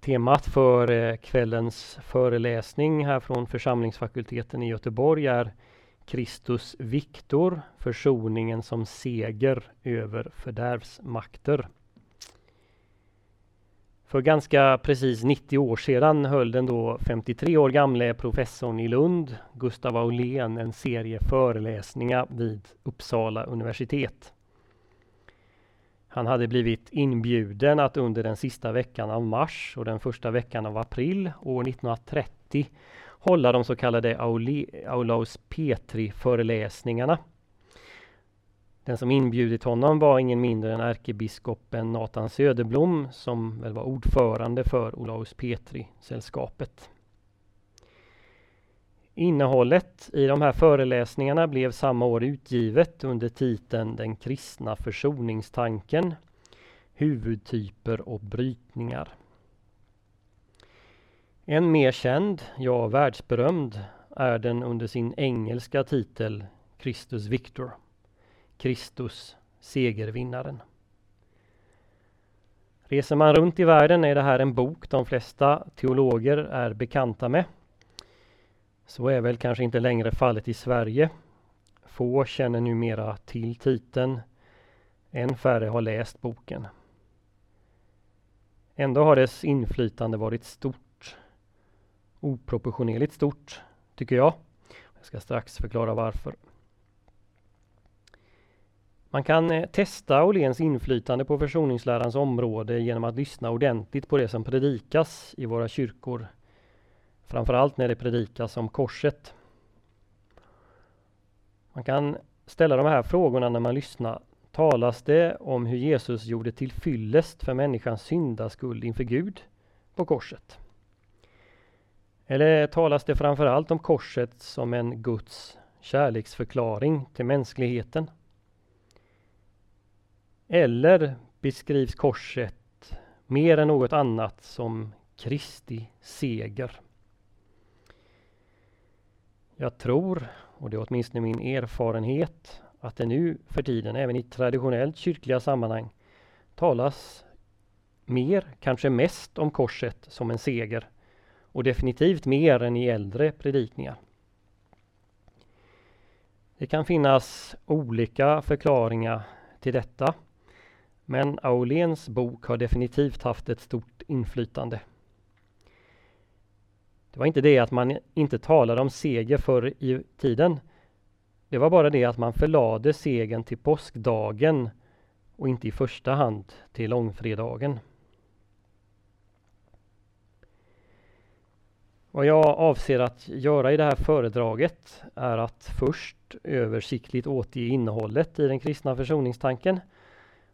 Temat för eh, kvällens föreläsning här från församlingsfakulteten i Göteborg är Kristus Viktor, försoningen som seger över fördärvsmakter. För ganska precis 90 år sedan höll den då 53 år gamle professorn i Lund, Gustav Aulén, en serie föreläsningar vid Uppsala universitet. Han hade blivit inbjuden att under den sista veckan av mars och den första veckan av april år 1930 hålla de så kallade Aulaus Petri föreläsningarna. Den som inbjudit honom var ingen mindre än ärkebiskopen Nathan Söderblom som väl var ordförande för Olaus Petri-sällskapet. Innehållet i de här föreläsningarna blev samma år utgivet under titeln Den kristna försoningstanken Huvudtyper och brytningar. En mer känd, ja världsberömd, är den under sin engelska titel Christus Victor. Kristus, segervinnaren. Reser man runt i världen är det här en bok de flesta teologer är bekanta med. Så är väl kanske inte längre fallet i Sverige. Få känner numera till titeln. Än färre har läst boken. Ändå har dess inflytande varit stort. Oproportionerligt stort, tycker jag. Jag ska strax förklara varför. Man kan eh, testa Åhléns inflytande på försoningslärans område genom att lyssna ordentligt på det som predikas i våra kyrkor. Framförallt när det predikas om korset. Man kan ställa de här frågorna när man lyssnar. Talas det om hur Jesus gjorde till fyllest för människans syndaskuld inför Gud på korset? Eller talas det framförallt om korset som en Guds kärleksförklaring till mänskligheten? Eller beskrivs korset mer än något annat som Kristi seger? Jag tror, och det är åtminstone min erfarenhet, att det nu för tiden även i traditionellt kyrkliga sammanhang talas mer, kanske mest om korset som en seger och definitivt mer än i äldre predikningar. Det kan finnas olika förklaringar till detta. Men Auléns bok har definitivt haft ett stort inflytande. Det var inte det att man inte talade om seger förr i tiden. Det var bara det att man förlade segern till påskdagen och inte i första hand till långfredagen. Vad jag avser att göra i det här föredraget är att först översiktligt återge innehållet i den kristna försoningstanken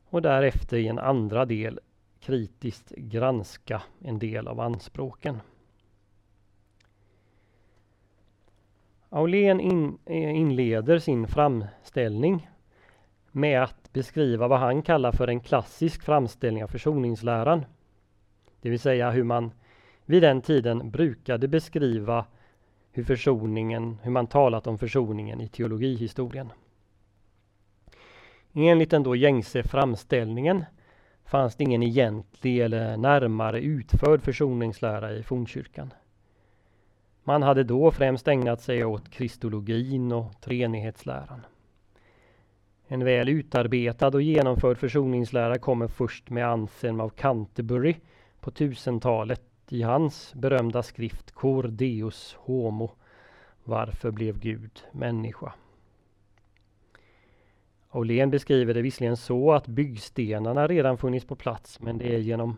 och därefter i en andra del kritiskt granska en del av anspråken. Aulén in, eh, inleder sin framställning med att beskriva vad han kallar för en klassisk framställning av försoningsläran. Det vill säga hur man vid den tiden brukade beskriva hur försoningen, hur man talat om försoningen i teologihistorien. Enligt den då gängse framställningen fanns det ingen egentlig eller närmare utförd försoningslära i fornkyrkan. Man hade då främst ägnat sig åt kristologin och treenighetsläran. En väl utarbetad och genomförd försoningslära kommer först med Anselm av Canterbury på 1000-talet i hans berömda skrift Cor Deus Homo Varför blev Gud människa? Aulén beskriver det visserligen så att byggstenarna redan funnits på plats men det är genom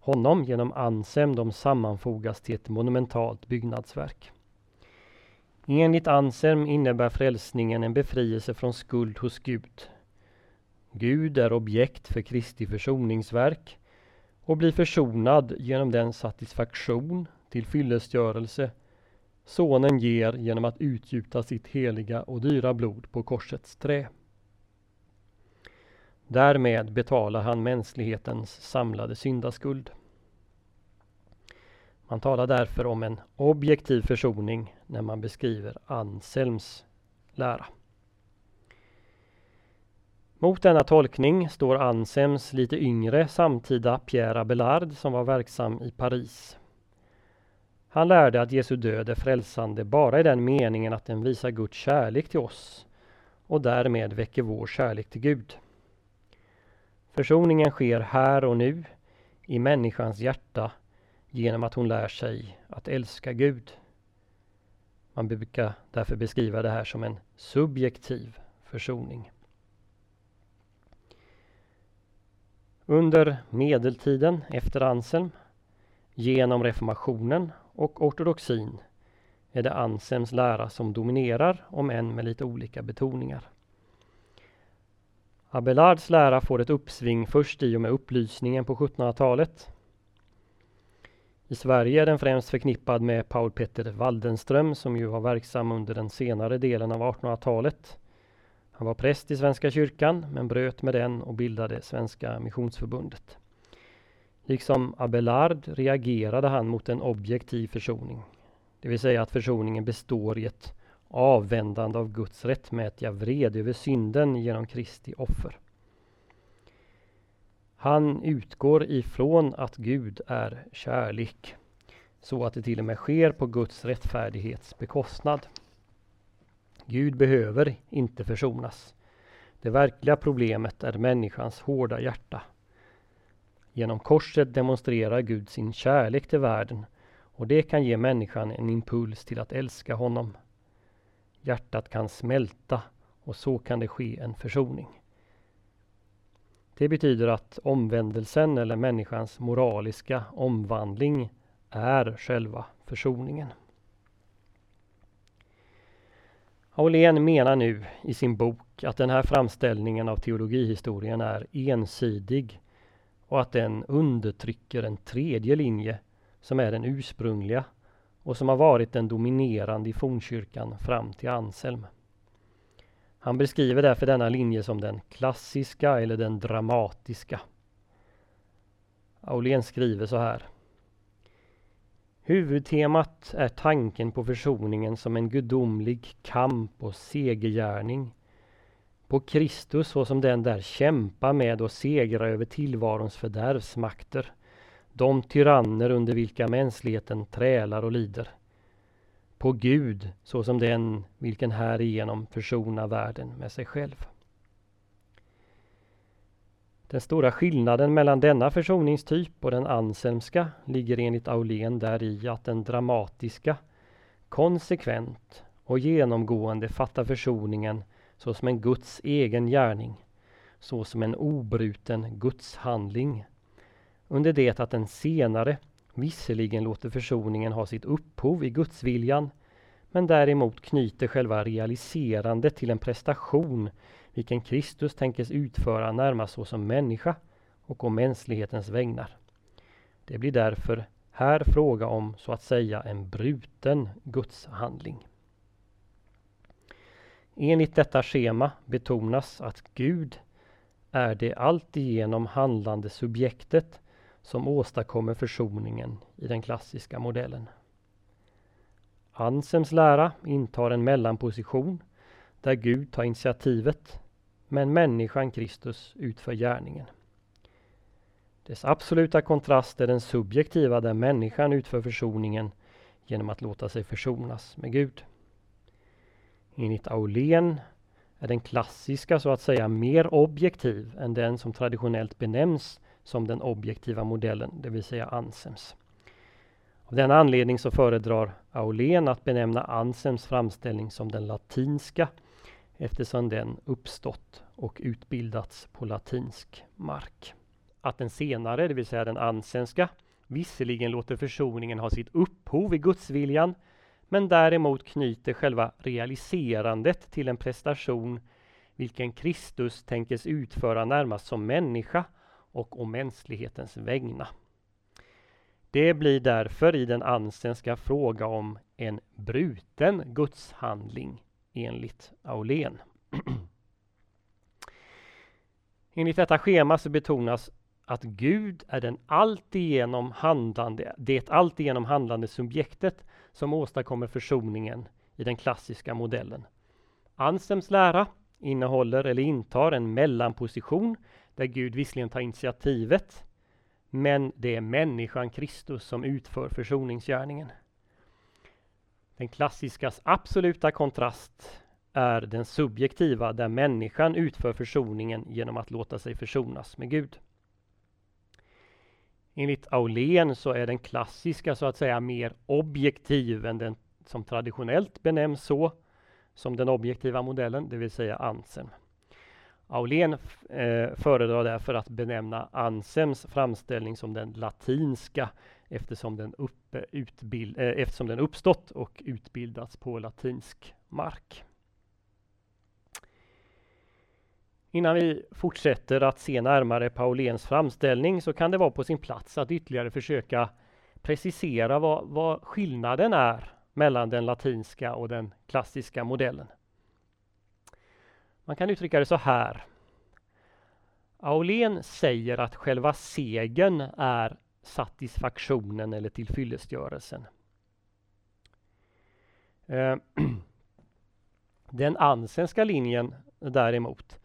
honom, genom Ansem, de sammanfogas till ett monumentalt byggnadsverk. Enligt Ansem innebär frälsningen en befrielse från skuld hos Gud. Gud är objekt för Kristi försoningsverk och blir försonad genom den satisfaktion till fyllestgörelse Sonen ger genom att utgjuta sitt heliga och dyra blod på korsets trä. Därmed betalar han mänsklighetens samlade syndaskuld. Man talar därför om en objektiv försoning när man beskriver Anselms lära. Mot denna tolkning står Anselms lite yngre samtida Pierre Abelard som var verksam i Paris. Han lärde att Jesu död är frälsande bara i den meningen att den visar Guds kärlek till oss och därmed väcker vår kärlek till Gud. Försoningen sker här och nu i människans hjärta genom att hon lär sig att älska Gud. Man brukar därför beskriva det här som en subjektiv försoning. Under medeltiden efter Anselm, genom reformationen och ortodoxin är det Anselms lära som dominerar, om än med lite olika betoningar. Abelards lära får ett uppsving först i och med upplysningen på 1700-talet. I Sverige är den främst förknippad med Paul Petter Waldenström som ju var verksam under den senare delen av 1800-talet. Han var präst i Svenska kyrkan men bröt med den och bildade Svenska Missionsförbundet. Liksom Abelard reagerade han mot en objektiv försoning. Det vill säga att försoningen består i ett avvändande av Guds rättmätiga vred över synden genom Kristi offer. Han utgår ifrån att Gud är kärlek, så att det till och med sker på Guds rättfärdighets bekostnad. Gud behöver inte försonas. Det verkliga problemet är människans hårda hjärta. Genom korset demonstrerar Gud sin kärlek till världen och det kan ge människan en impuls till att älska honom. Hjärtat kan smälta och så kan det ske en försoning. Det betyder att omvändelsen eller människans moraliska omvandling är själva försoningen. Aulén menar nu i sin bok att den här framställningen av teologihistorien är ensidig och att den undertrycker en tredje linje som är den ursprungliga och som har varit den dominerande i fornkyrkan fram till Anselm. Han beskriver därför denna linje som den klassiska eller den dramatiska. Aulén skriver så här. Huvudtemat är tanken på försoningen som en gudomlig kamp och segergärning. På Kristus såsom den där kämpar med och segrar över tillvarons fördärvsmakter. De tyranner under vilka mänskligheten trälar och lider. På Gud såsom den vilken härigenom försonar världen med sig själv. Den stora skillnaden mellan denna försoningstyp och den anselmska ligger enligt Aulén däri att den dramatiska konsekvent och genomgående fattar försoningen såsom en Guds egen gärning, såsom en obruten gudshandling. Under det att den senare visserligen låter försoningen ha sitt upphov i gudsviljan, men däremot knyter själva realiserandet till en prestation vilken Kristus tänkes utföra närmast såsom människa och om mänsklighetens vägnar. Det blir därför här fråga om så att säga en bruten gudshandling. Enligt detta schema betonas att Gud är det alltigenom handlande subjektet som åstadkommer försoningen i den klassiska modellen. Ansems lära intar en mellanposition där Gud tar initiativet men människan Kristus utför gärningen. Dess absoluta kontrast är den subjektiva där människan utför försoningen genom att låta sig försonas med Gud. Enligt Aulén är den klassiska så att säga mer objektiv än den som traditionellt benämns som den objektiva modellen, det vill säga Ansems. Av denna anledning så föredrar Aulén att benämna Ansems framställning som den latinska eftersom den uppstått och utbildats på latinsk mark. Att den senare, det vill säga den ansenska, visserligen låter försoningen ha sitt upphov i gudsviljan, men däremot knyter själva realiserandet till en prestation vilken Kristus tänkes utföra närmast som människa och om mänsklighetens vägna. Det blir därför i den ansenska fråga om en bruten gudshandling enligt Aulén. enligt detta schema så betonas att Gud är den alltigenom handlande, det alltigenom handlande subjektet som åstadkommer försoningen i den klassiska modellen. Ansems lära innehåller eller intar en mellanposition där Gud visserligen tar initiativet men det är människan Kristus som utför försoningsgärningen. Den klassiskas absoluta kontrast är den subjektiva där människan utför försoningen genom att låta sig försonas med Gud. Enligt Aulén så är den klassiska så att säga mer objektiv än den som traditionellt benämns så som den objektiva modellen, det vill säga ansen. Aulén eh, föredrar därför att benämna Ansems framställning som den latinska eftersom den, upp, utbild, eh, eftersom den uppstått och utbildats på latinsk mark. Innan vi fortsätter att se närmare Pauléns framställning så kan det vara på sin plats att ytterligare försöka precisera vad, vad skillnaden är mellan den latinska och den klassiska modellen. Man kan uttrycka det så här. Aulén säger att själva segern är satisfaktionen eller tillfyllestgörelsen. Eh, den ansenska linjen däremot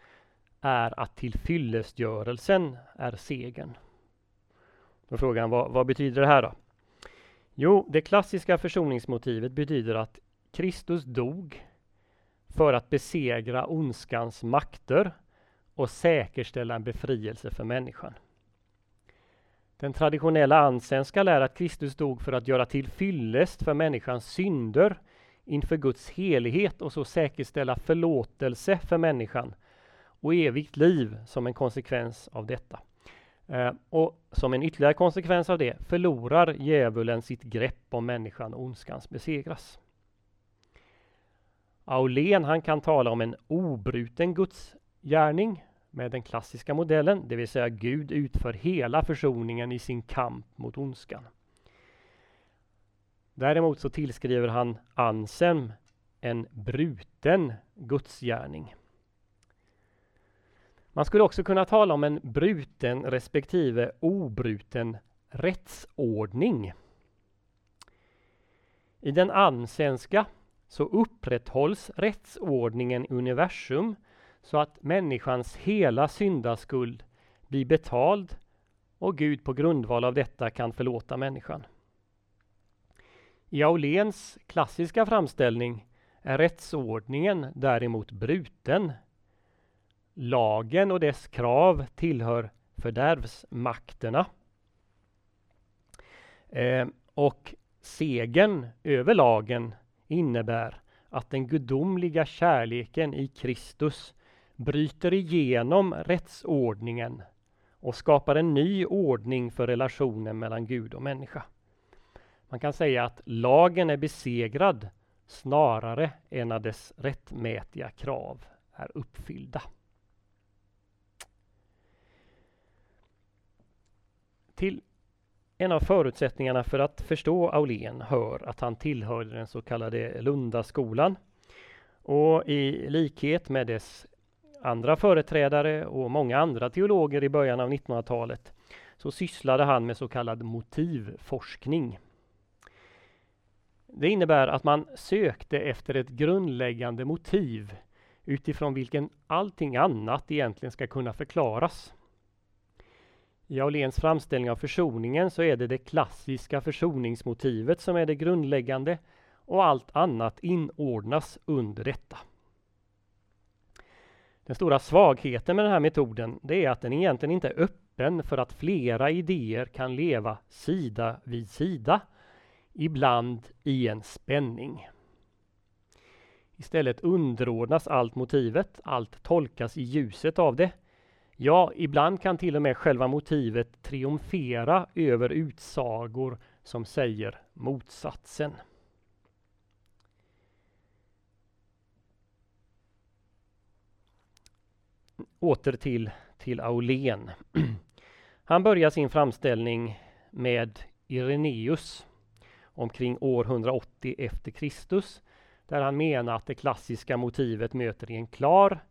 är att tillfyllestgörelsen är segern. Då frågan vad, vad betyder det här då? Jo, det klassiska försoningsmotivet betyder att Kristus dog för att besegra ondskans makter och säkerställa en befrielse för människan. Den traditionella ansenska lär att Kristus dog för att göra till fyllest för människans synder inför Guds helighet och så säkerställa förlåtelse för människan och evigt liv som en konsekvens av detta. Eh, och som en ytterligare konsekvens av det förlorar djävulen sitt grepp om människan och ondskans besegras. Aulén han kan tala om en obruten gudsgärning med den klassiska modellen, det vill säga Gud utför hela försoningen i sin kamp mot ondskan. Däremot så tillskriver han Anselm en bruten gudsgärning. Man skulle också kunna tala om en bruten respektive obruten rättsordning. I den ansenska så upprätthålls rättsordningen i universum så att människans hela syndaskuld blir betald och Gud på grundval av detta kan förlåta människan. I Auléns klassiska framställning är rättsordningen däremot bruten. Lagen och dess krav tillhör fördärvsmakterna. Eh, och segern över lagen innebär att den gudomliga kärleken i Kristus bryter igenom rättsordningen och skapar en ny ordning för relationen mellan Gud och människa. Man kan säga att lagen är besegrad snarare än att dess rättmätiga krav är uppfyllda. Till en av förutsättningarna för att förstå Aulén hör att han tillhörde den så kallade Lundaskolan. Och i likhet med dess andra företrädare och många andra teologer i början av 1900-talet så sysslade han med så kallad motivforskning. Det innebär att man sökte efter ett grundläggande motiv utifrån vilken allting annat egentligen ska kunna förklaras. I Auléns framställning av försoningen så är det det klassiska försoningsmotivet som är det grundläggande och allt annat inordnas under detta. Den stora svagheten med den här metoden det är att den egentligen inte är öppen för att flera idéer kan leva sida vid sida, ibland i en spänning. Istället underordnas allt motivet, allt tolkas i ljuset av det. Ja, ibland kan till och med själva motivet triumfera över utsagor som säger motsatsen. åter till, till Aulén. Han börjar sin framställning med Ireneus omkring år 180 efter Kristus där han menar att det klassiska motivet möter i en klar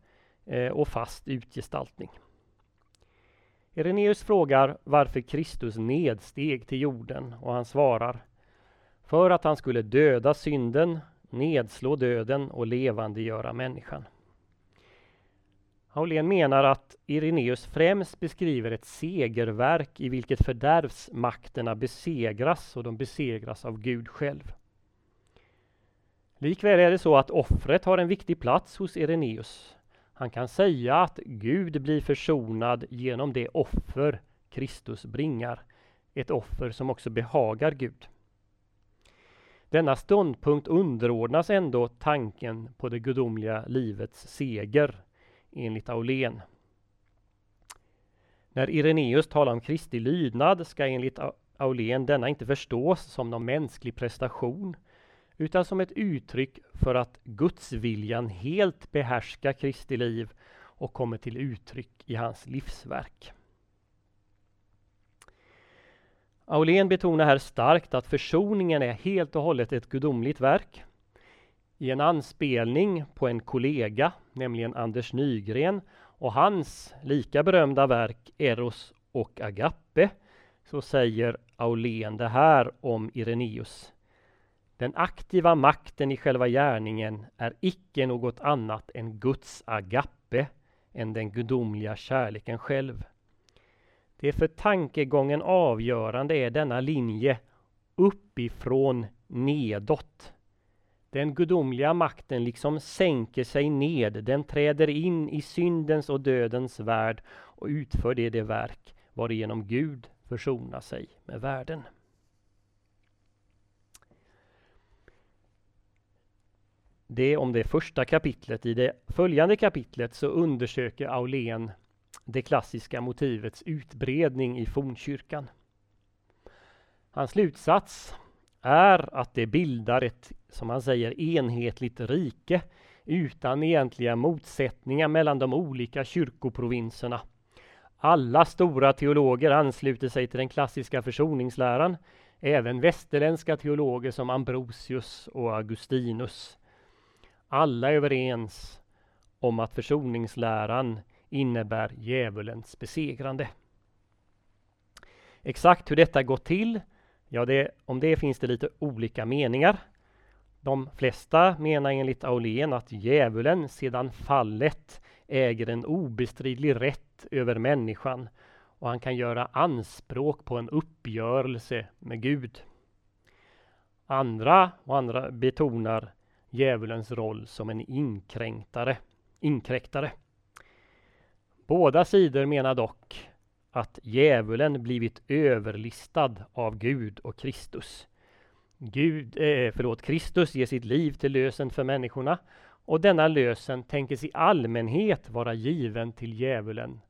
eh, och fast utgestaltning. Ireneus frågar varför Kristus nedsteg till jorden och han svarar för att han skulle döda synden, nedslå döden och levandegöra människan. Aulén menar att Ireneus främst beskriver ett segerverk i vilket fördärvsmakterna besegras och de besegras av Gud själv. Likväl är det så att offret har en viktig plats hos Ireneus. Han kan säga att Gud blir försonad genom det offer Kristus bringar. Ett offer som också behagar Gud. Denna ståndpunkt underordnas ändå tanken på det gudomliga livets seger enligt Aulén. När Ireneus talar om Kristi lydnad ska enligt Aulén denna inte förstås som någon mänsklig prestation utan som ett uttryck för att gudsviljan helt behärskar Kristi liv och kommer till uttryck i hans livsverk. Aulén betonar här starkt att försoningen är helt och hållet ett gudomligt verk. I en anspelning på en kollega, nämligen Anders Nygren och hans lika berömda verk Eros och Agape, så säger Aulén det här om Ireneus. Den aktiva makten i själva gärningen är icke något annat än Guds agape, än den gudomliga kärleken själv. Det för tankegången avgörande är denna linje uppifrån nedåt. Den gudomliga makten liksom sänker sig ned, den träder in i syndens och dödens värld och utför det, det verk varigenom Gud försonar sig med världen. Det om det första kapitlet. I det följande kapitlet så undersöker Aulén det klassiska motivets utbredning i fornkyrkan. Hans slutsats är att det bildar ett, som han säger, enhetligt rike utan egentliga motsättningar mellan de olika kyrkoprovinserna. Alla stora teologer ansluter sig till den klassiska försoningsläran, även västerländska teologer som Ambrosius och Augustinus. Alla är överens om att försoningsläran innebär djävulens besegrande. Exakt hur detta gått till, ja det, om det finns det lite olika meningar. De flesta menar enligt Aulén att djävulen sedan fallet äger en obestridlig rätt över människan och han kan göra anspråk på en uppgörelse med Gud. Andra och andra betonar djävulens roll som en inkräktare. inkräktare. Båda sidor menar dock att djävulen blivit överlistad av Gud och Kristus. Gud, eh, förlåt, Kristus ger sitt liv till lösen för människorna och denna lösen tänkes i allmänhet vara given till djävulen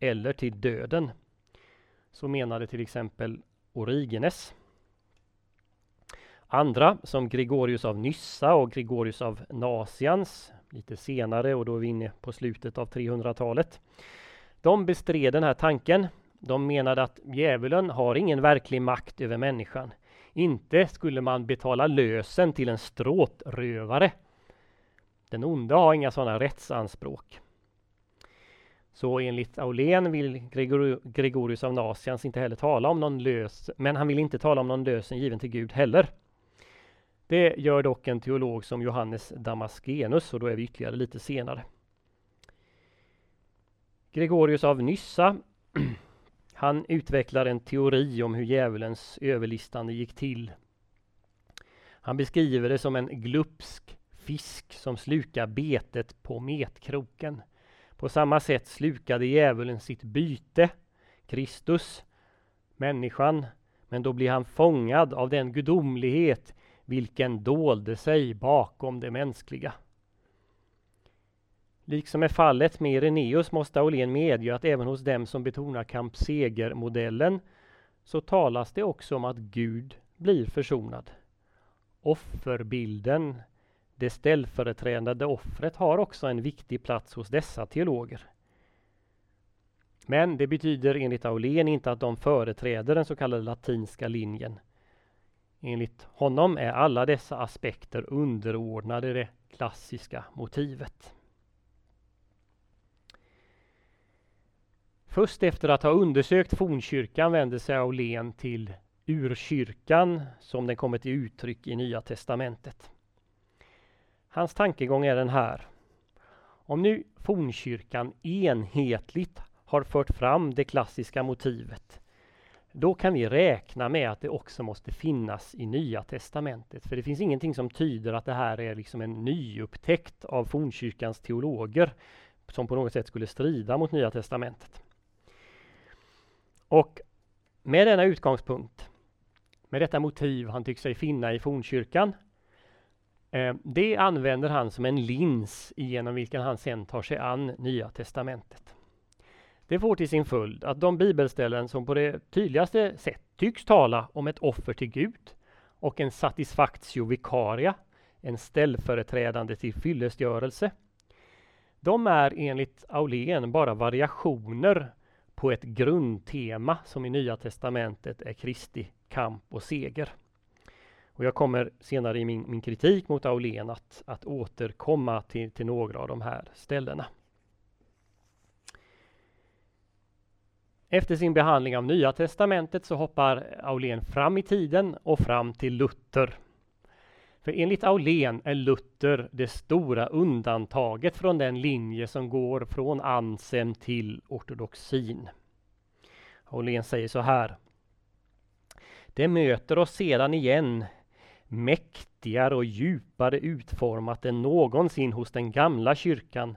eller till döden. Så menade till exempel Origenes. Andra som Gregorius av Nyssa och Gregorius av Nasians lite senare och då är vi inne på slutet av 300-talet. De bestred den här tanken. De menade att djävulen har ingen verklig makt över människan. Inte skulle man betala lösen till en stråtrövare. Den onde har inga sådana rättsanspråk. Så enligt Aulén vill Gregorius av Nasians inte heller tala om någon lös, men han vill inte tala om någon lösen given till Gud heller. Det gör dock en teolog som Johannes Damaskenus och då är vi ytterligare lite senare. Gregorius av Nyssa han utvecklar en teori om hur djävulens överlistande gick till. Han beskriver det som en glupsk fisk som slukar betet på metkroken. På samma sätt slukade djävulen sitt byte, Kristus, människan, men då blir han fångad av den gudomlighet vilken dolde sig bakom det mänskliga. Liksom är fallet med Ireneus måste Aulén medge att även hos dem som betonar Kamp Seger-modellen så talas det också om att Gud blir försonad. Offerbilden, det ställföreträdande offret, har också en viktig plats hos dessa teologer. Men det betyder enligt Aulén inte att de företräder den så kallade latinska linjen. Enligt honom är alla dessa aspekter underordnade det klassiska motivet. Först efter att ha undersökt fornkyrkan vänder sig Aulén till urkyrkan som den kommer till uttryck i Nya testamentet. Hans tankegång är den här. Om nu fornkyrkan enhetligt har fört fram det klassiska motivet, då kan vi räkna med att det också måste finnas i Nya Testamentet. För det finns ingenting som tyder att det här är liksom en nyupptäckt av fornkyrkans teologer som på något sätt skulle strida mot Nya Testamentet. Och med denna utgångspunkt, med detta motiv han tycker sig finna i fornkyrkan, eh, det använder han som en lins genom vilken han sen tar sig an Nya Testamentet. Det får till sin följd att de bibelställen som på det tydligaste sätt tycks tala om ett offer till Gud och en satisfactio vicaria, en ställföreträdande till fyllestgörelse. De är enligt Aulén bara variationer på ett grundtema som i Nya Testamentet är Kristi kamp och seger. Och jag kommer senare i min, min kritik mot Aulén att, att återkomma till, till några av de här ställena. Efter sin behandling av Nya Testamentet så hoppar Aulén fram i tiden och fram till Luther. För enligt Aulén är Luther det stora undantaget från den linje som går från Ansem till ortodoxin. Aulén säger så här. Det möter oss sedan igen mäktigare och djupare utformat än någonsin hos den gamla kyrkan,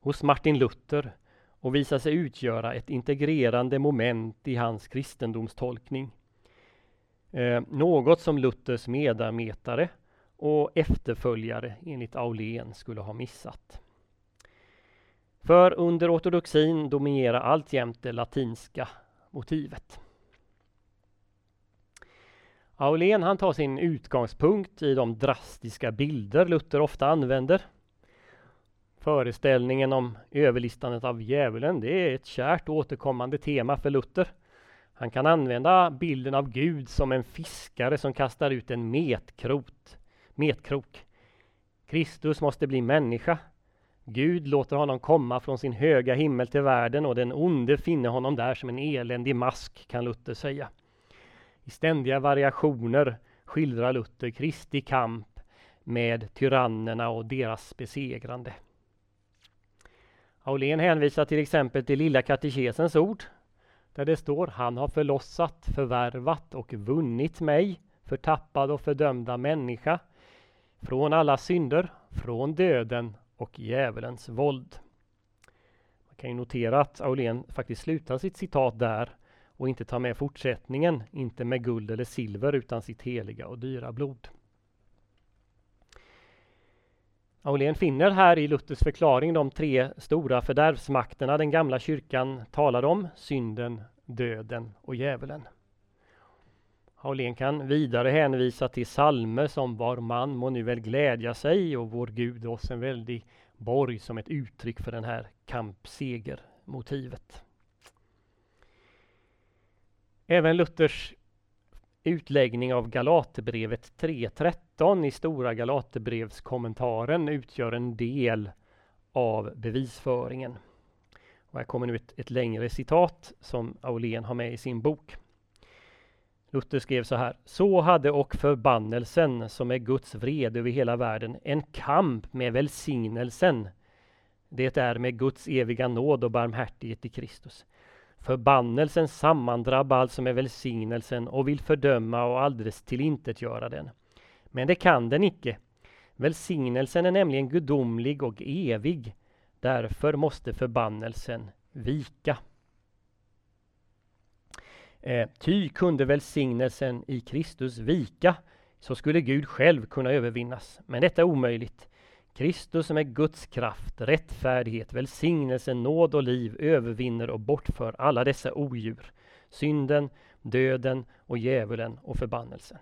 hos Martin Luther och visar sig utgöra ett integrerande moment i hans kristendomstolkning. Eh, något som Luthers medarbetare och efterföljare enligt Aulén skulle ha missat. För under ortodoxin dominerar alltjämt det latinska motivet. Aulén han tar sin utgångspunkt i de drastiska bilder Luther ofta använder Föreställningen om överlistandet av djävulen, det är ett kärt återkommande tema för Luther. Han kan använda bilden av Gud som en fiskare som kastar ut en metkrot, metkrok. Kristus måste bli människa. Gud låter honom komma från sin höga himmel till världen och den onde finner honom där som en eländig mask, kan Luther säga. I ständiga variationer skildrar Luther Kristi kamp med tyrannerna och deras besegrande. Aulén hänvisar till exempel till Lilla katekesens ord där det står Han har förlossat, förvärvat och vunnit mig, förtappad och fördömda människa från alla synder, från döden och djävulens våld. Man kan ju notera att Aulén faktiskt slutar sitt citat där och inte tar med fortsättningen, inte med guld eller silver utan sitt heliga och dyra blod. Aulén finner här i Luthers förklaring de tre stora fördärvsmakterna den gamla kyrkan talar om, synden, döden och djävulen. Aulén kan vidare hänvisa till salmer som Var man må nu väl glädja sig och Vår Gud oss en väldig borg som ett uttryck för den här kampsegermotivet. Även Luthers utläggning av Galaterbrevet 3.13 i Stora Galaterbrevskommentaren utgör en del av bevisföringen. Och här kommer nu ett, ett längre citat som Aulén har med i sin bok. Luther skrev så här. Så hade och förbannelsen, som är Guds vrede över hela världen, en kamp med välsignelsen. Det är med Guds eviga nåd och barmhärtighet i Kristus. Förbannelsen sammandrabbar alltså med välsignelsen och vill fördöma och alldeles tillintetgöra den. Men det kan den icke. Välsignelsen är nämligen gudomlig och evig. Därför måste förbannelsen vika. Eh, ty kunde välsignelsen i Kristus vika, så skulle Gud själv kunna övervinnas. Men detta är omöjligt. Kristus som är Guds kraft, rättfärdighet, välsignelse, nåd och liv övervinner och bortför alla dessa odjur, synden, döden och djävulen och förbannelsen.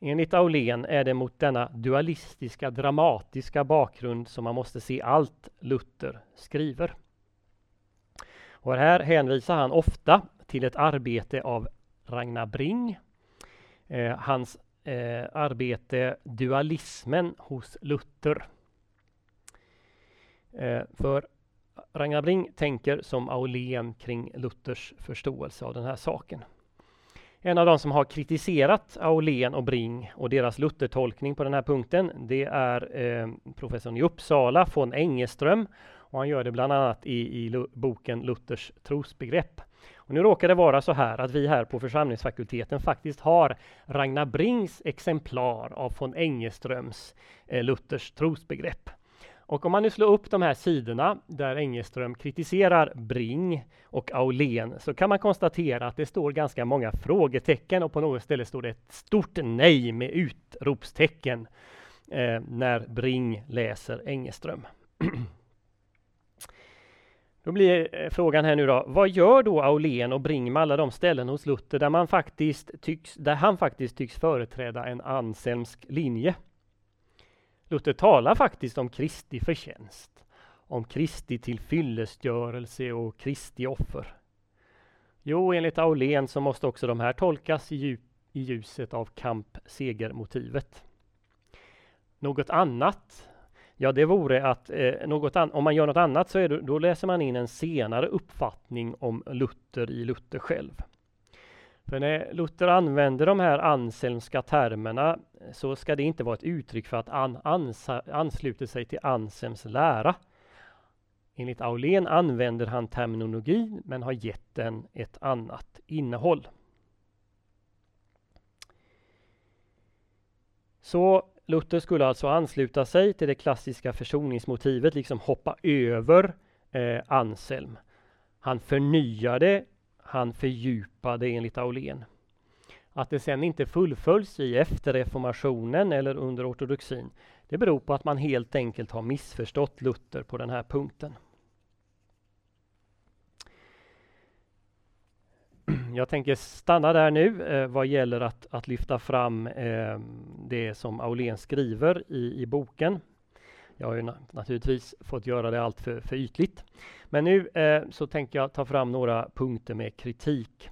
Enligt Aulén är det mot denna dualistiska, dramatiska bakgrund som man måste se allt Luther skriver. Och här hänvisar han ofta till ett arbete av Ragnar Bring. Eh, hans eh, arbete Dualismen hos Luther. Eh, för Ragnar Bring tänker som Aulén kring Luthers förståelse av den här saken. En av de som har kritiserat Aulén och Bring och deras Luthertolkning på den här punkten, det är eh, professorn i Uppsala, von Engeström. Och han gör det bland annat i, i boken Luthers trosbegrepp. Och nu råkar det vara så här att vi här på församlingsfakulteten faktiskt har Ragnar Brings exemplar av von Engeströms eh, Luthers trosbegrepp. Och om man nu slår upp de här sidorna där Engeström kritiserar Bring och Aulén så kan man konstatera att det står ganska många frågetecken och på något ställe står det ett stort nej med utropstecken eh, när Bring läser Engeström. Då blir eh, frågan här nu då, vad gör då Aulén och Bring med alla de ställen hos Luther där, man faktiskt tycks, där han faktiskt tycks företräda en anselmsk linje? Luther talar faktiskt om Kristi förtjänst, om Kristi tillfyllestgörelse och Kristi offer. Jo, enligt Aulén så måste också de här tolkas i, djup, i ljuset av kamp-segermotivet. Något annat Ja, det vore att eh, något om man gör något annat så är det, då läser man in en senare uppfattning om Luther i Luther själv. För när Luther använder de här anselmska termerna så ska det inte vara ett uttryck för att han ansa, ansluter sig till Anselms lära. Enligt Aulén använder han terminologi men har gett den ett annat innehåll. Så Luther skulle alltså ansluta sig till det klassiska försoningsmotivet, liksom hoppa över eh, Anselm. Han förnyade, han fördjupade enligt Aulén. Att det sen inte fullföljs i efterreformationen eller under ortodoxin, det beror på att man helt enkelt har missförstått Luther på den här punkten. Jag tänker stanna där nu eh, vad gäller att, att lyfta fram eh, det som Aulén skriver i, i boken. Jag har ju na naturligtvis fått göra det allt för, för ytligt. Men nu eh, så tänker jag ta fram några punkter med kritik.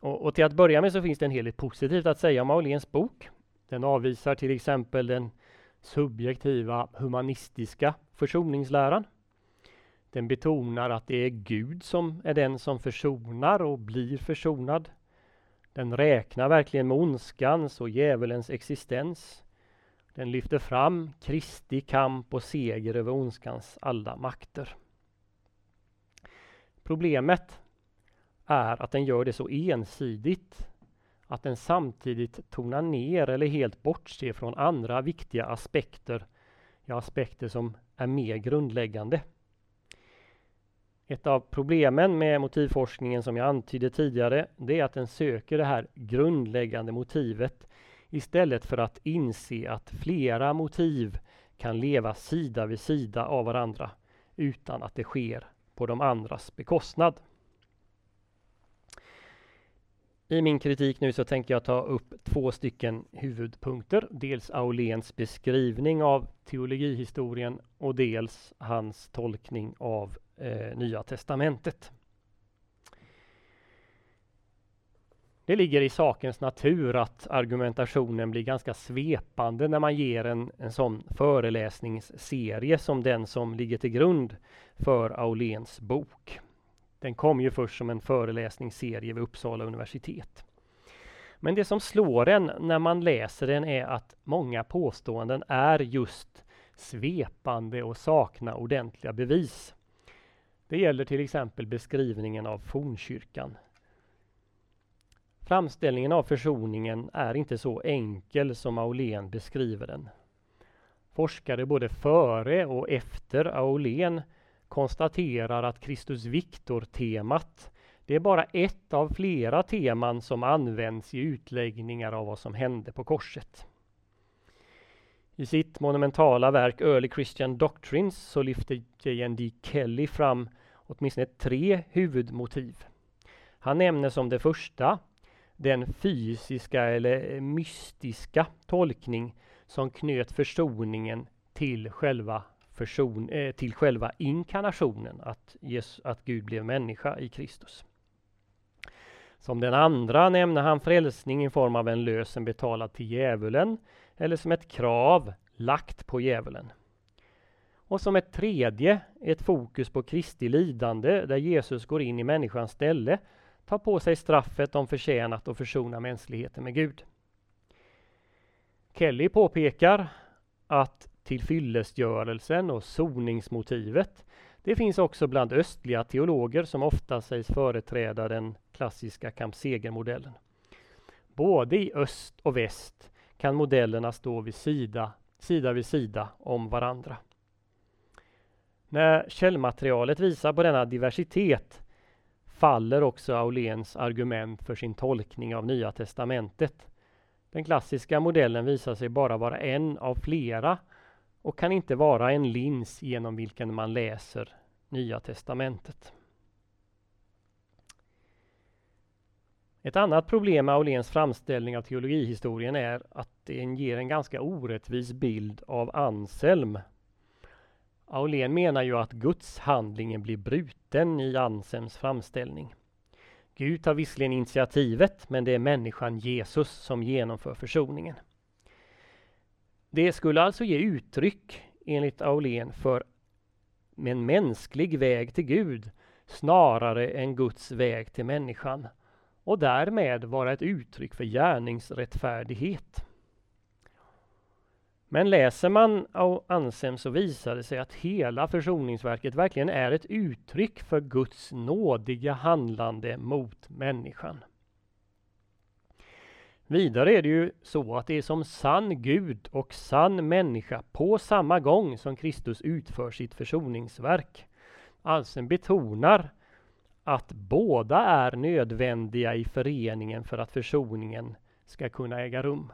Och, och, till att börja med så finns det en hel del positivt att säga om Auléns bok. Den avvisar till exempel den subjektiva humanistiska försoningsläran. Den betonar att det är Gud som är den som försonar och blir försonad. Den räknar verkligen med ondskans och djävulens existens. Den lyfter fram Kristi kamp och seger över ondskans alla makter. Problemet är att den gör det så ensidigt att den samtidigt tonar ner eller helt bortser från andra viktiga aspekter, ja aspekter som är mer grundläggande. Ett av problemen med motivforskningen som jag antydde tidigare, det är att den söker det här grundläggande motivet istället för att inse att flera motiv kan leva sida vid sida av varandra utan att det sker på de andras bekostnad. I min kritik nu så tänker jag ta upp två stycken huvudpunkter. Dels Auléns beskrivning av teologihistorien och dels hans tolkning av eh, Nya testamentet. Det ligger i sakens natur att argumentationen blir ganska svepande när man ger en, en sån föreläsningsserie som den som ligger till grund för Auléns bok. Den kom ju först som en föreläsningsserie vid Uppsala universitet. Men det som slår en när man läser den är att många påståenden är just svepande och saknar ordentliga bevis. Det gäller till exempel beskrivningen av fornkyrkan. Framställningen av försoningen är inte så enkel som Aulén beskriver den. Forskare både före och efter Aulén konstaterar att Kristus Victor-temat det är bara ett av flera teman som används i utläggningar av vad som hände på korset. I sitt monumentala verk Early Christian Doctrines så lyfter J.N.D. Kelly fram åtminstone tre huvudmotiv. Han nämner som det första den fysiska eller mystiska tolkning som knöt försoningen till själva, förson, eh, till själva inkarnationen, att, Jesus, att Gud blev människa i Kristus. Som den andra nämner han frälsning i form av en lösen betalad till djävulen eller som ett krav lagt på djävulen. Och som ett tredje ett fokus på Kristi lidande där Jesus går in i människans ställe tar på sig straffet de förtjänat och försona mänskligheten med Gud. Kelly påpekar att tillfyllestgörelsen och soningsmotivet det finns också bland östliga teologer som ofta sägs företräda den klassiska kamp-seger-modellen. Både i öst och väst kan modellerna stå vid sida, sida vid sida om varandra. När källmaterialet visar på denna diversitet faller också Auléns argument för sin tolkning av Nya testamentet. Den klassiska modellen visar sig bara vara en av flera och kan inte vara en lins genom vilken man läser Nya testamentet. Ett annat problem med Auléns framställning av teologihistorien är att den ger en ganska orättvis bild av Anselm. Aulén menar ju att gudshandlingen blir bruten i Anselms framställning. Gud tar visserligen initiativet, men det är människan Jesus som genomför försoningen. Det skulle alltså ge uttryck, enligt Aulén, för en mänsklig väg till Gud snarare än Guds väg till människan och därmed vara ett uttryck för gärningsrättfärdighet. Men läser man Ansem så visar det sig att hela försoningsverket verkligen är ett uttryck för Guds nådiga handlande mot människan. Vidare är det ju så att det är som sann Gud och sann människa på samma gång som Kristus utför sitt försoningsverk. Alsen betonar att båda är nödvändiga i föreningen för att försoningen ska kunna äga rum.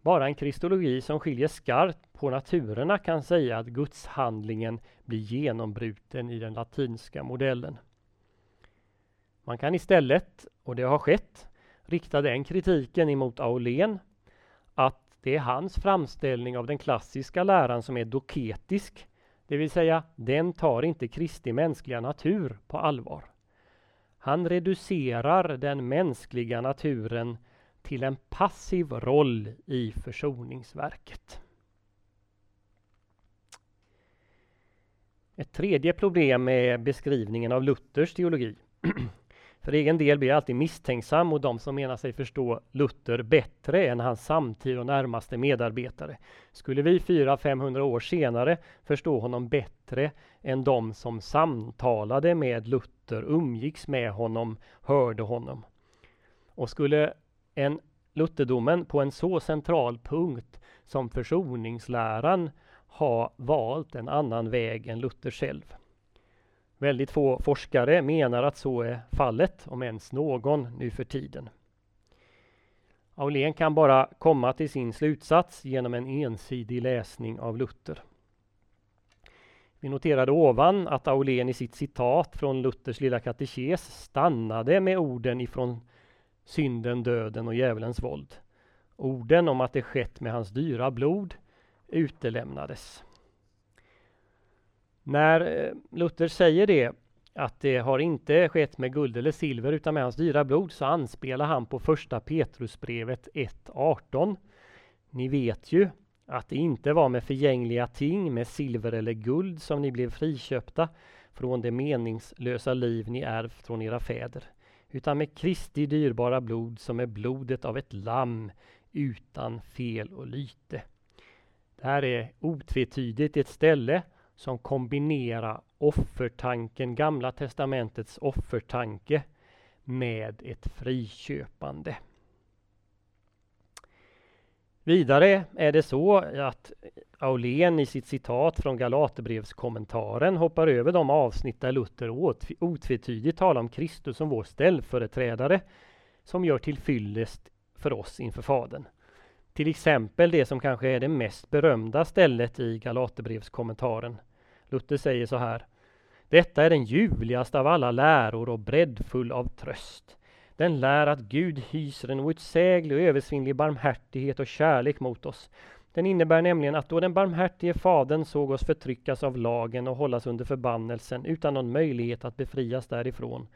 Bara en kristologi som skiljer skarpt på naturerna kan säga att gudshandlingen blir genombruten i den latinska modellen. Man kan istället, och det har skett, rikta den kritiken emot Aulén att det är hans framställning av den klassiska läran som är doketisk, det vill säga den tar inte Kristi mänskliga natur på allvar. Han reducerar den mänskliga naturen till en passiv roll i försoningsverket. Ett tredje problem är beskrivningen av Luthers teologi. För egen del blir jag alltid misstänksam mot de som menar sig förstå Luther bättre än hans samtid och närmaste medarbetare. Skulle vi 400-500 år senare förstå honom bättre än de som samtalade med Luther, umgicks med honom, hörde honom? Och skulle en Lutherdomen på en så central punkt som försoningsläran ha valt en annan väg än Luther själv? Väldigt få forskare menar att så är fallet, om ens någon, nu för tiden. Aulén kan bara komma till sin slutsats genom en ensidig läsning av Luther. Vi noterade ovan att Aulén i sitt citat från Luthers lilla katekes stannade med orden ifrån synden, döden och djävulens våld. Orden om att det skett med hans dyra blod utelämnades. När eh, Luther säger det, att det har inte skett med guld eller silver utan med hans dyra blod, så anspelar han på första Petrusbrevet 1.18. Ni vet ju att det inte var med förgängliga ting, med silver eller guld, som ni blev friköpta från det meningslösa liv ni ärvt från era fäder, utan med Kristi dyrbara blod som är blodet av ett lamm utan fel och lyte. Det här är otvetydigt ett ställe som kombinerar offertanken, Gamla testamentets offertanke med ett friköpande. Vidare är det så att Aulén i sitt citat från Galaterbrevskommentaren hoppar över de avsnitt där Luther otvetydigt talar om Kristus som vår ställföreträdare som gör till fyllest för oss inför Fadern. Till exempel det som kanske är det mest berömda stället i Galaterbrevskommentaren. Luther säger så här. Detta är den ljuvligaste av alla läror och breddfull av tröst. Den lär att Gud hyser en outsäglig och översvinnlig barmhärtighet och kärlek mot oss. Den innebär nämligen att då den barmhärtige Fadern såg oss förtryckas av lagen och hållas under förbannelsen utan någon möjlighet att befrias därifrån,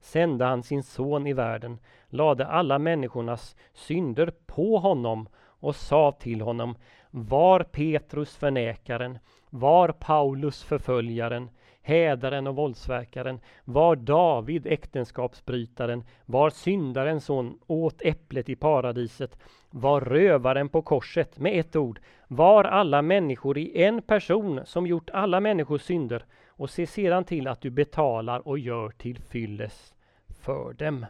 sände han sin son i världen, lade alla människornas synder på honom och sa till honom var Petrus förnekaren, var Paulus förföljaren, hädaren och våldsverkaren? Var David äktenskapsbrytaren? Var syndaren som åt äpplet i paradiset? Var rövaren på korset? Med ett ord, var alla människor i en person som gjort alla människors synder och se sedan till att du betalar och gör till fylles för dem.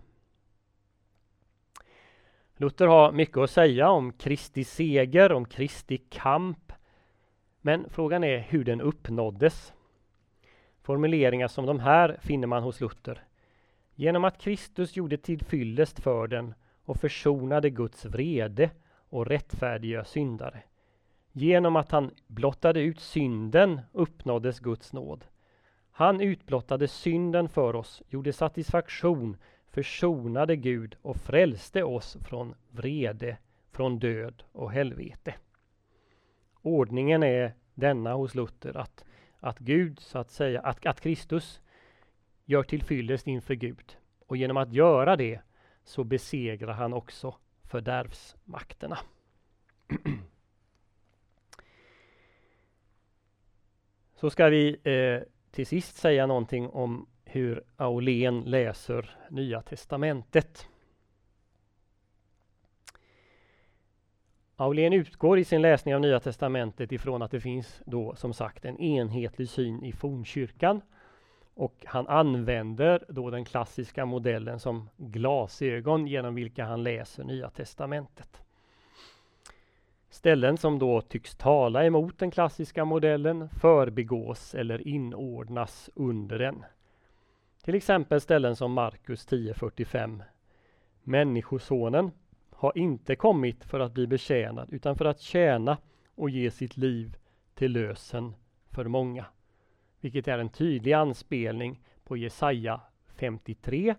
Luther har mycket att säga om Kristi seger, om Kristi kamp. Men frågan är hur den uppnåddes. Formuleringar som de här finner man hos Luther. Genom att Kristus gjorde tillfyllest för den och försonade Guds vrede och rättfärdiga syndare. Genom att han blottade ut synden uppnåddes Guds nåd. Han utblottade synden för oss, gjorde satisfaktion, försonade Gud och frälste oss från vrede, från död och helvete. Ordningen är denna hos Luther att, att Gud, så att säga, att, att Kristus gör tillfyllest inför Gud. Och genom att göra det så besegrar han också fördärvsmakterna. så ska vi eh, till sist säga någonting om hur Aulén läser Nya Testamentet. Aulén utgår i sin läsning av Nya Testamentet ifrån att det finns då som sagt en enhetlig syn i fornkyrkan. Och han använder då den klassiska modellen som glasögon genom vilka han läser Nya Testamentet. Ställen som då tycks tala emot den klassiska modellen förbigås eller inordnas under den. Till exempel ställen som Markus 10.45. Människosonen har inte kommit för att bli betjänad utan för att tjäna och ge sitt liv till lösen för många. Vilket är en tydlig anspelning på Jesaja 53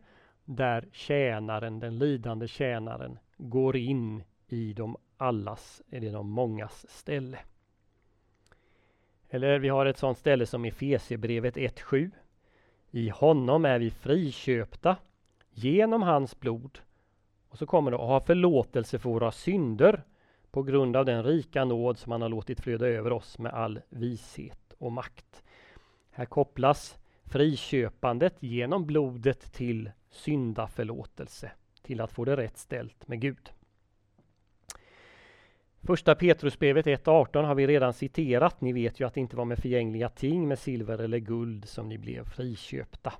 där tjänaren, den lidande tjänaren, går in i de allas, eller de mångas ställe. Eller vi har ett sådant ställe som Efesierbrevet 1.7. I honom är vi friköpta genom hans blod. Och så kommer det att ha förlåtelse för våra synder på grund av den rika nåd som han har låtit flöda över oss med all vishet och makt. Här kopplas friköpandet genom blodet till syndaförlåtelse, till att få det rätt ställt med Gud. Första Petrusbrevet 1.18 har vi redan citerat. Ni vet ju att det inte var med förgängliga ting, med silver eller guld, som ni blev friköpta.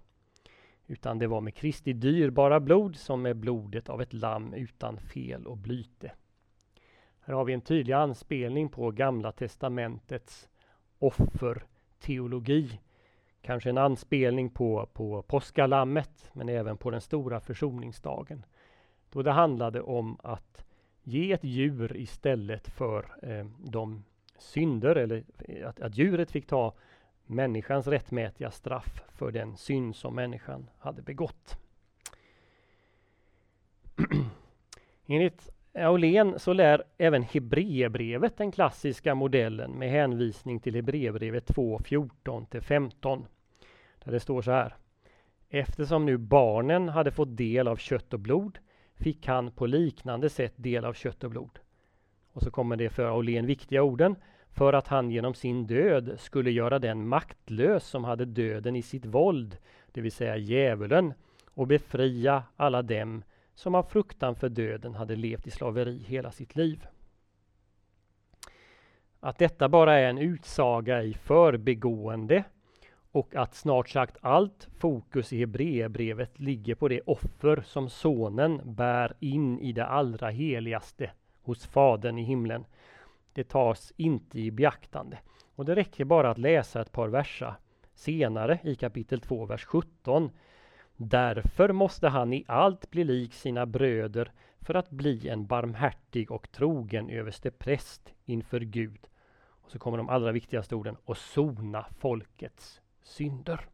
Utan det var med Kristi dyrbara blod, som med blodet av ett lamm utan fel och blyte. Här har vi en tydlig anspelning på Gamla Testamentets offerteologi. Kanske en anspelning på, på påskalammet, men även på den stora försoningsdagen. Då det handlade om att ge ett djur istället för eh, de synder eller eh, att, att djuret fick ta människans rättmätiga straff för den synd som människan hade begått. Enligt Aulén så lär även Hebreerbrevet den klassiska modellen med hänvisning till Hebreerbrevet 2, 14-15. Där det står så här. Eftersom nu barnen hade fått del av kött och blod fick han på liknande sätt del av kött och blod. Och så kommer det för Aulén viktiga orden. För att han genom sin död skulle göra den maktlös som hade döden i sitt våld, det vill säga djävulen, och befria alla dem som av fruktan för döden hade levt i slaveri hela sitt liv. Att detta bara är en utsaga i förbegående och att snart sagt allt fokus i Hebreerbrevet ligger på det offer som sonen bär in i det allra heligaste hos Fadern i himlen. Det tas inte i beaktande. Och det räcker bara att läsa ett par verser senare i kapitel 2, vers 17. Därför måste han i allt bli lik sina bröder för att bli en barmhärtig och trogen överste präst inför Gud. Och så kommer de allra viktigaste orden och sona folkets synder.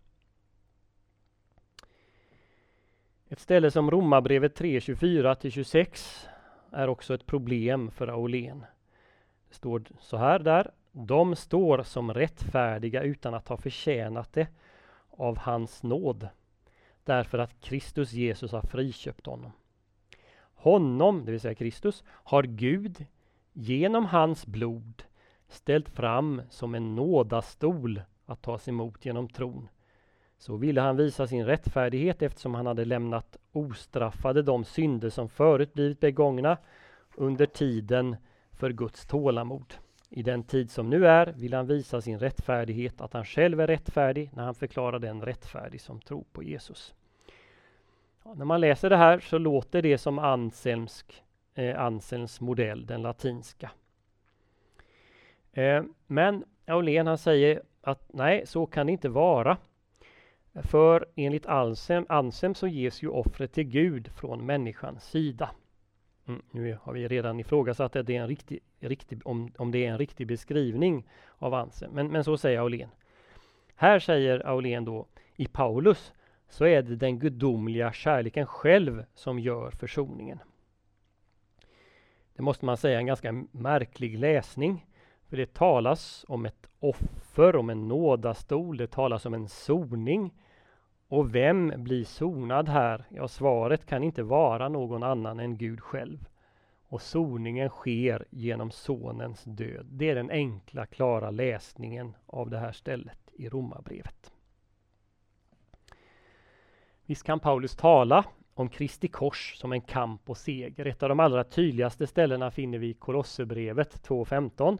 Ett ställe som Romarbrevet 3, 24-26 är också ett problem för Aulén. Det står så här där. De står som rättfärdiga utan att ha förtjänat det av hans nåd. Därför att Kristus Jesus har friköpt honom. Honom, det vill säga Kristus, har Gud genom hans blod ställt fram som en nådastol att tas emot genom tron. Så ville han visa sin rättfärdighet eftersom han hade lämnat ostraffade de synder som förut blivit begångna under tiden för Guds tålamod. I den tid som nu är vill han visa sin rättfärdighet, att han själv är rättfärdig när han förklarar den rättfärdig som tror på Jesus. Ja, när man läser det här så låter det som Anselmsk, eh, Anselms modell, den latinska. Eh, men Aulén han säger att nej, så kan det inte vara. För enligt Ansem, Ansem så ges ju offret till Gud från människans sida. Mm, nu har vi redan ifrågasatt att det är en riktig, riktig, om, om det är en riktig beskrivning av Ansem, men, men så säger Aulén. Här säger Aulén då, i Paulus så är det den gudomliga kärleken själv som gör försoningen. Det måste man säga är en ganska märklig läsning. För det talas om ett offer, om en nådastol, det talas om en soning. Och vem blir sonad här? Ja, svaret kan inte vara någon annan än Gud själv. Och soningen sker genom Sonens död. Det är den enkla, klara läsningen av det här stället i Romarbrevet. Visst kan Paulus tala om Kristi kors som en kamp och seger. Ett av de allra tydligaste ställena finner vi i Kolosserbrevet 2.15.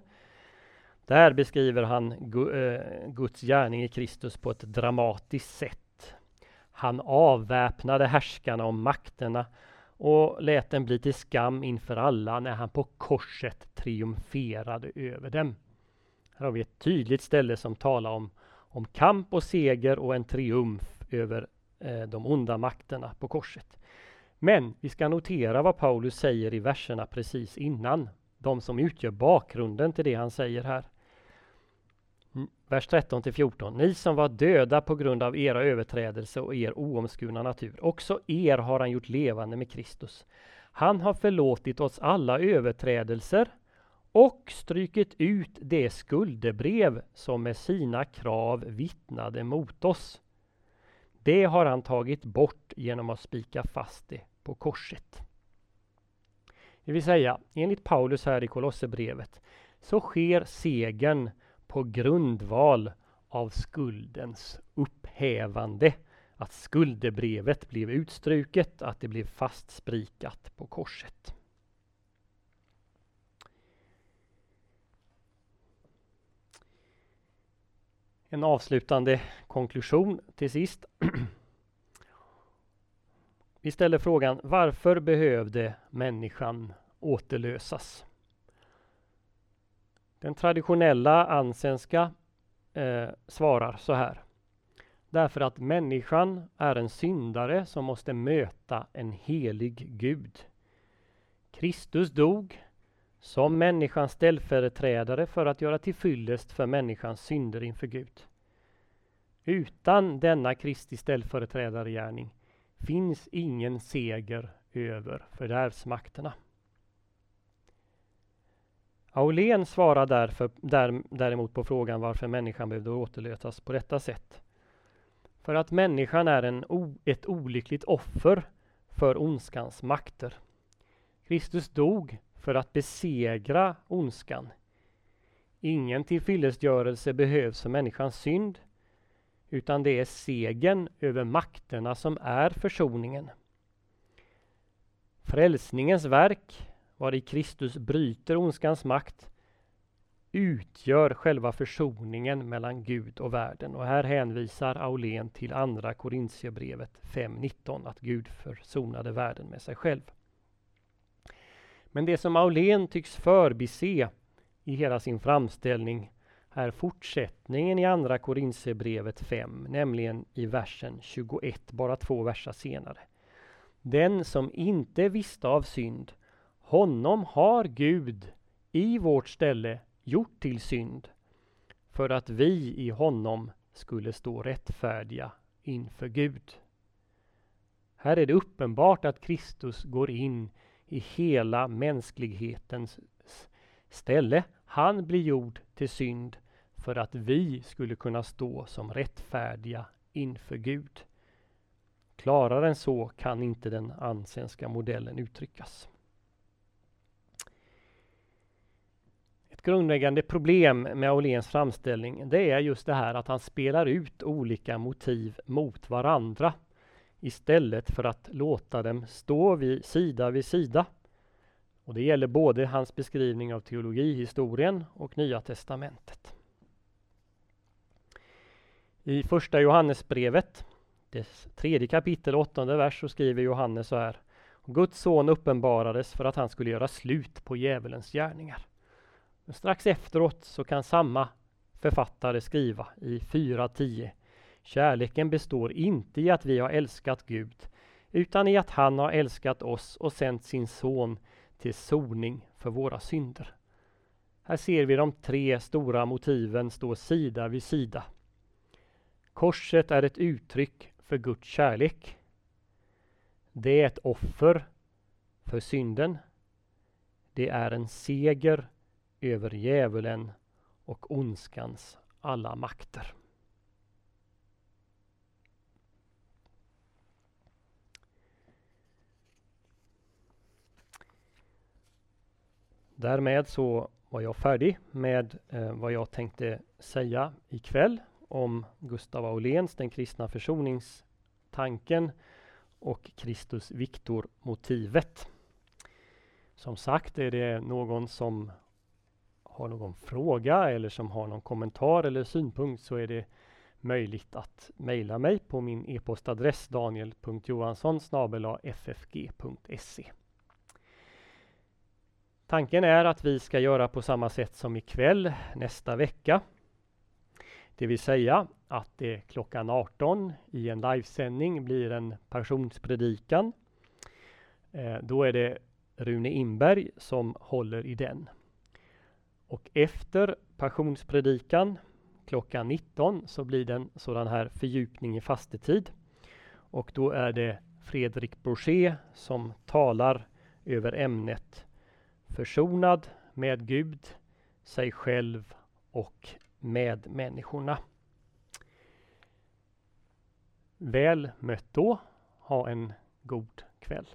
Där beskriver han eh, Guds gärning i Kristus på ett dramatiskt sätt. Han avväpnade härskarna och makterna och lät dem bli till skam inför alla när han på korset triumferade över dem. Här har vi ett tydligt ställe som talar om, om kamp och seger och en triumf över eh, de onda makterna på korset. Men vi ska notera vad Paulus säger i verserna precis innan. De som utgör bakgrunden till det han säger här. Vers 13 till 14. Ni som var döda på grund av era överträdelser och er oomskurna natur. Också er har han gjort levande med Kristus. Han har förlåtit oss alla överträdelser och strykit ut det skuldebrev som med sina krav vittnade mot oss. Det har han tagit bort genom att spika fast det på korset. Det vill säga, enligt Paulus här i Kolosserbrevet så sker segern på grundval av skuldens upphävande. Att skuldebrevet blev utstruket, att det blev fastsprikat på korset. En avslutande konklusion till sist. Vi ställer frågan varför behövde människan återlösas? Den traditionella ansenska eh, svarar så här. Därför att människan är en syndare som måste möta en helig Gud. Kristus dog som människans ställföreträdare för att göra till fyllest för människans synder inför Gud. Utan denna Kristi ställföreträdargärning finns ingen seger över fördärvsmakterna. Aulén svarar därför, där, däremot på frågan varför människan behövde återlösas på detta sätt. För att människan är en ett olyckligt offer för ondskans makter. Kristus dog för att besegra ondskan. Ingen tillfyllestgörelse behövs för människans synd, utan det är segern över makterna som är försoningen. Frälsningens verk vari Kristus bryter ondskans makt utgör själva försoningen mellan Gud och världen. Och här hänvisar Aulén till andra Korintierbrevet 5.19 att Gud försonade världen med sig själv. Men det som Aulén tycks förbise i hela sin framställning är fortsättningen i andra Korintierbrevet 5, nämligen i versen 21, bara två verser senare. Den som inte visste av synd honom har Gud i vårt ställe gjort till synd för att vi i honom skulle stå rättfärdiga inför Gud. Här är det uppenbart att Kristus går in i hela mänsklighetens ställe. Han blir gjord till synd för att vi skulle kunna stå som rättfärdiga inför Gud. Klarare än så kan inte den ansenska modellen uttryckas. Grundläggande problem med Åhléns framställning det är just det här att han spelar ut olika motiv mot varandra istället för att låta dem stå vid sida vid sida. Och Det gäller både hans beskrivning av teologihistorien och Nya testamentet. I första Johannesbrevet, dess tredje kapitel, åttonde vers, så skriver Johannes så här. Guds son uppenbarades för att han skulle göra slut på djävulens gärningar. Men strax efteråt så kan samma författare skriva i 4.10 Kärleken består inte i att vi har älskat Gud utan i att han har älskat oss och sänt sin son till soning för våra synder. Här ser vi de tre stora motiven stå sida vid sida. Korset är ett uttryck för Guds kärlek. Det är ett offer för synden. Det är en seger över djävulen och ondskans alla makter. Därmed så var jag färdig med eh, vad jag tänkte säga ikväll om Gustav Auléns Den kristna försoningstanken och Kristus Victor-motivet. Som sagt, är det någon som har någon fråga eller som har någon kommentar eller synpunkt så är det möjligt att mejla mig på min e-postadress daniel.johansson ffg.se Tanken är att vi ska göra på samma sätt som ikväll nästa vecka. Det vill säga att det klockan 18 i en livesändning blir en passionspredikan. Eh, då är det Rune Inberg som håller i den. Och efter passionspredikan klockan 19 så blir det en sådan här fördjupning i fastetid. Och då är det Fredrik Bourget som talar över ämnet Försonad med Gud, sig själv och med människorna. Väl mött då. Ha en god kväll.